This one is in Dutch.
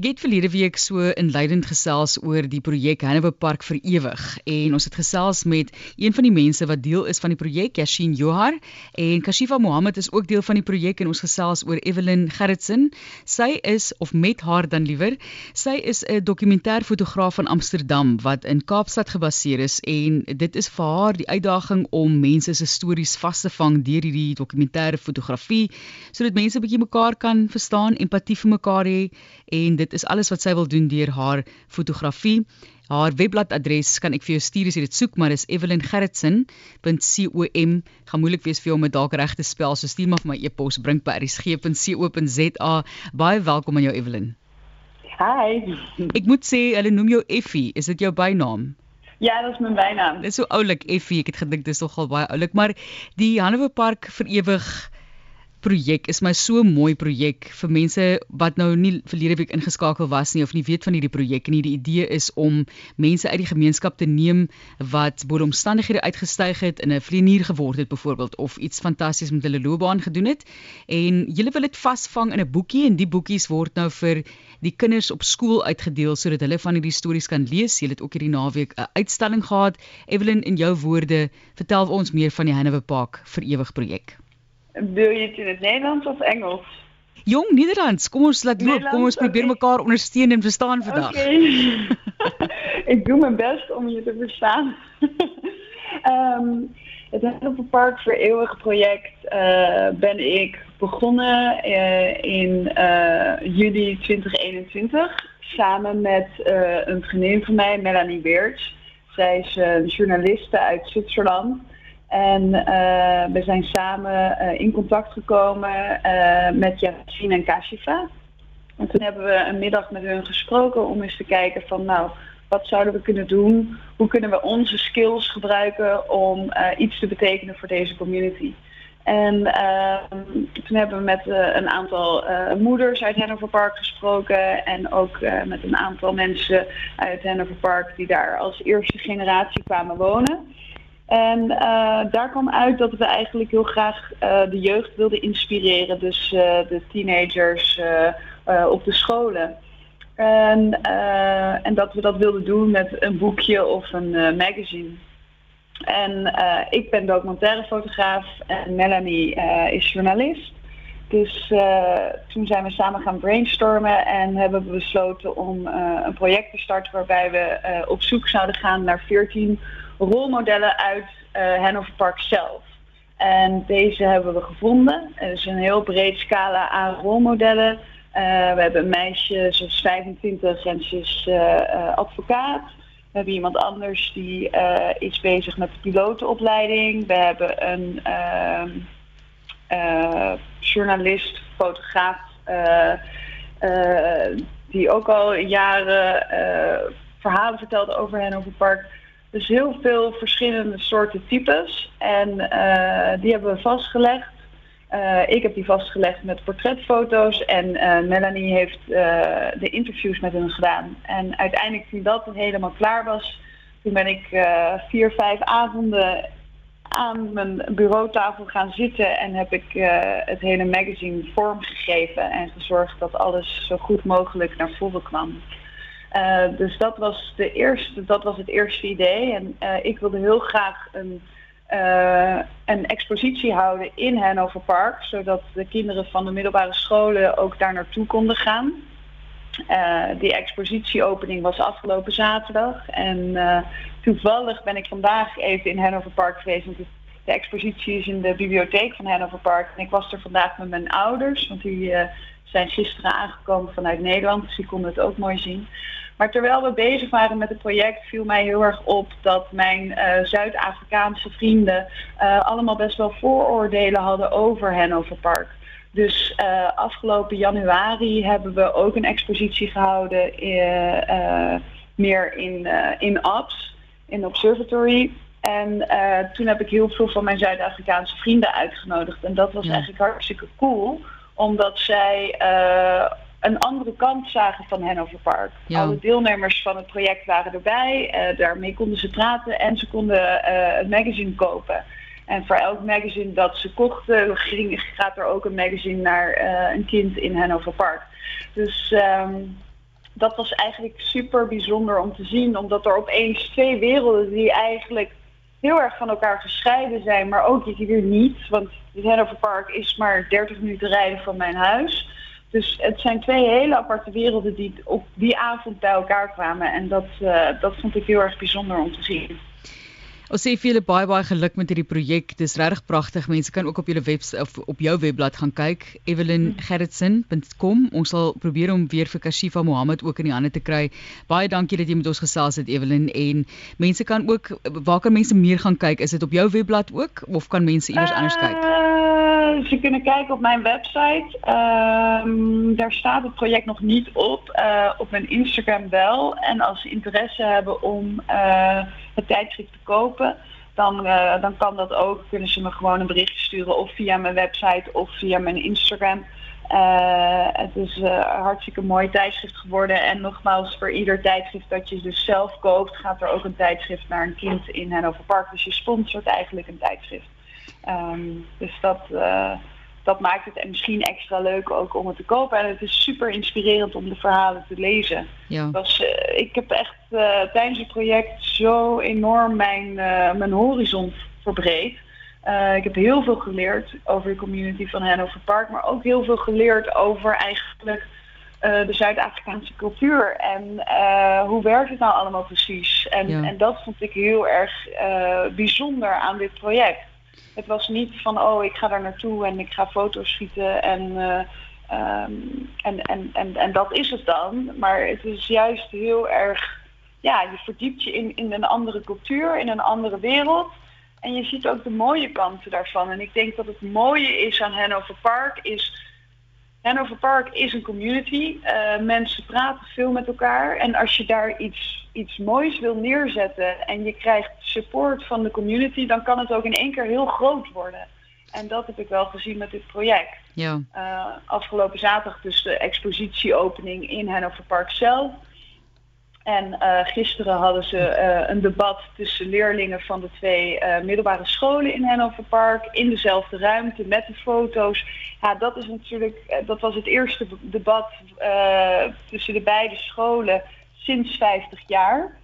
Ek het verlede week so inleidend gesels oor die projek Hanover Park vir ewig. En ons het gesels met een van die mense wat deel is van die projek, Yashin Johar. En Kashifa Mohammed is ook deel van die projek en ons gesels oor Evelyn Gerritsen. Sy is of met haar dan liewer, sy is 'n dokumentêrfotograaf van Amsterdam wat in Kaapstad gebaseer is. En dit is vir haar die uitdaging om mense se stories vas te vang deur hierdie dokumentêre fotografie sodat mense 'n bietjie mekaar kan verstaan, empatie vir mekaar hê en dit is alles wat sy wil doen deur haar fotografie. Haar webbladadres kan ek vir jou stuur as jy dit soek, maar dis evelyngerritsen.com. Gaan moeilik wees vir jou om dit dalk reg te spel, so stuur maar vir my e-pos bring by rsg.co.za. Baie welkom aan jou Evelyn. Hi. Ek moet sê hulle noem jou Effie, is dit jou bynaam? Ja, dit is my bynaam. Dit is so oulik Effie, ek het gedink dit is nogal baie oulik, maar die Hanover Park vir ewig projek is my so mooi projek vir mense wat nou nie verlede week ingeskakel was nie of nie weet van hierdie projek en die idee is om mense uit die gemeenskap te neem wat bo omstandighede uitgestyg het in 'n vlieënier geword het byvoorbeeld of iets fantasties met hulle loopbaan gedoen het en julle wil dit vasvang in 'n boekie en die boekies word nou vir die kinders op skool uitgedeel sodat hulle van hierdie stories kan lees. Julle het ook hierdie naweek 'n uitstalling gehad. Evelyn in jou woorde, vertel ons meer van die Hanover Park vir ewig projek. Wil je het in het Nederlands of Engels? Jong Nederlands, kom ons laat loop. Kom ons probeer okay. mekaar ondersteun en verstaan vandag. Okay. ik doe mijn best om je te verstaan. um, het Hanover Park voor Eeuwig project uh, ben ik begonnen uh, in uh, juli 2021 samen met een vriendin van mij, Melanie Weerts. Zij is een journaliste uit Zwitserland. En uh, we zijn samen uh, in contact gekomen uh, met Yassine en Kashifa. En toen hebben we een middag met hun gesproken om eens te kijken van nou, wat zouden we kunnen doen? Hoe kunnen we onze skills gebruiken om iets te betekenen voor deze community? En toen hebben we met een aantal moeders uit Hanover Park gesproken en ook met een aantal mensen uit Hanover Park die daar als eerste generatie kwamen wonen. En uh, daar kwam uit dat we eigenlijk heel graag uh, de jeugd wilden inspireren. Dus uh, de teenagers op de scholen. En, en dat we dat wilden doen met een boekje of een magazine. En ik ben documentairefotograaf en Melanie is journalist. Dus toen zijn we samen gaan brainstormen en hebben we besloten om een project te starten waarbij we op zoek zouden gaan naar 14 rolmodellen uit Hanover Park zelf. En deze hebben we gevonden. Er is een heel breed scala aan rolmodellen. We hebben een meisje, ze is 25 en ze is advocaat. We hebben iemand anders die is bezig met de pilotenopleiding. We hebben een ehm, journalist, fotograaf, die ook al jaren verhalen vertelt over Hanover Park. Dus heel veel verschillende soorten types. En die hebben we vastgelegd. Ik heb die vastgelegd met portretfoto's en Melanie heeft de interviews met hen gedaan. En uiteindelijk toen dat helemaal klaar was, toen ben ik vier, vijf avonden aan mijn bureautafel gaan zitten en heb ik het hele magazine vormgegeven en gezorgd dat alles zo goed mogelijk naar voren kwam. Uh, dus dat was, de eerste, dat was het eerste idee. En uh, ik wilde heel graag een, een expositie houden in Hanover Park, zodat de kinderen van de middelbare scholen ook daar naartoe konden gaan. Die expositieopening was afgelopen zaterdag. En toevallig ben ik vandaag even in Hanover Park geweest. Want de expositie is in de bibliotheek van Hanover Park. En ik was er vandaag met mijn ouders, want die zijn gisteren aangekomen vanuit Nederland. Dus die konden het ook mooi zien. Maar terwijl we bezig waren met het project, viel mij heel erg op dat mijn Zuid-Afrikaanse vrienden allemaal best wel vooroordelen hadden over Hanover Park. Dus uh, afgelopen januari hebben we ook een expositie gehouden meer in, in Abs, in Observatory. En toen heb ik heel veel van mijn Zuid-Afrikaanse vrienden uitgenodigd. En dat was ja. eigenlijk hartstikke cool, omdat zij een andere kant zagen van Hanover Park. Ja. Alle deelnemers van het project waren erbij. Uh, daarmee konden ze praten en ze konden uh, het magazine kopen. En voor elk magazine dat ze kochten, ging, gaat er ook een magazine naar uh, een kind in Hanover Park. Dus um, dat was eigenlijk super bijzonder om te zien, omdat er opeens twee werelden die eigenlijk heel erg van elkaar gescheiden zijn, maar ook hier niet. Want het Hannover Park is maar 30 minuten rijden van mijn huis. Dus het zijn twee hele aparte werelden die op die avond bij elkaar kwamen. En dat, uh, dat vond ik heel erg bijzonder om te zien. Ons sê vir julle baie baie geluk met hierdie projek. Dis regtig pragtig. Mense kan ook op julle webs of op jou webblad gaan kyk, evelyngerritsen.com. Ons sal probeer om weer vir Kashifa Mohammed ook in die hande te kry. Baie dankie dat jy met ons gesels het Evelyn en mense kan ook waar kan mense meer gaan kyk? Is dit op jou webblad ook of kan mense iewers anders kyk? Uh, ze kunnen kijken op mijn website. Uh, daar staat het project nog niet op. Uh, op mijn Instagram wel. En als ze interesse hebben om uh, het tijdschrift te kopen, dan, uh, dan kan dat ook. Kunnen ze me gewoon een berichtje sturen of via mijn website of via mijn Instagram. Het is een hartstikke mooi tijdschrift geworden. En nogmaals, voor ieder tijdschrift dat je dus zelf koopt, gaat er ook een tijdschrift naar een kind in Hannover Park. Dus je sponsort eigenlijk een tijdschrift. Um, dus dat, uh, dat maakt het en misschien extra leuk ook om het te kopen. En het is super inspirerend om de verhalen te lezen. Ja. Was, uh, ik heb echt uh, tijdens het project zo enorm mijn, mijn horizon verbreed. ik heb heel veel geleerd over de community van Hannover Park, maar ook heel veel geleerd over eigenlijk de Zuid-Afrikaanse cultuur. En hoe werkt het nou allemaal precies? En, ja. en dat vond ik heel erg bijzonder aan dit project. Het was niet van, oh, ik ga daar naartoe en ik ga foto's schieten en, uh, um, en, en, en, en dat is het dan. Maar het is juist heel erg, ja, je verdiept je in, in een andere cultuur, in een andere wereld. En je ziet ook de mooie kanten daarvan. En ik denk dat het mooie is aan Hannover Park is... Hannover Park is een community. Uh, mensen praten veel met elkaar. En als je daar iets, iets moois wil neerzetten en je krijgt support van de community, dan kan het ook in één keer heel groot worden. En dat heb ik wel gezien met dit project. Ja. Uh, afgelopen zaterdag dus de expositieopening in Hannover Park zelf. En uh, gisteren hadden ze uh, een debat tussen leerlingen van de twee middelbare scholen in Hannover Park. In dezelfde ruimte met de foto's. Ja, dat is natuurlijk, dat was het eerste debat tussen de beide scholen sinds 50 jaar.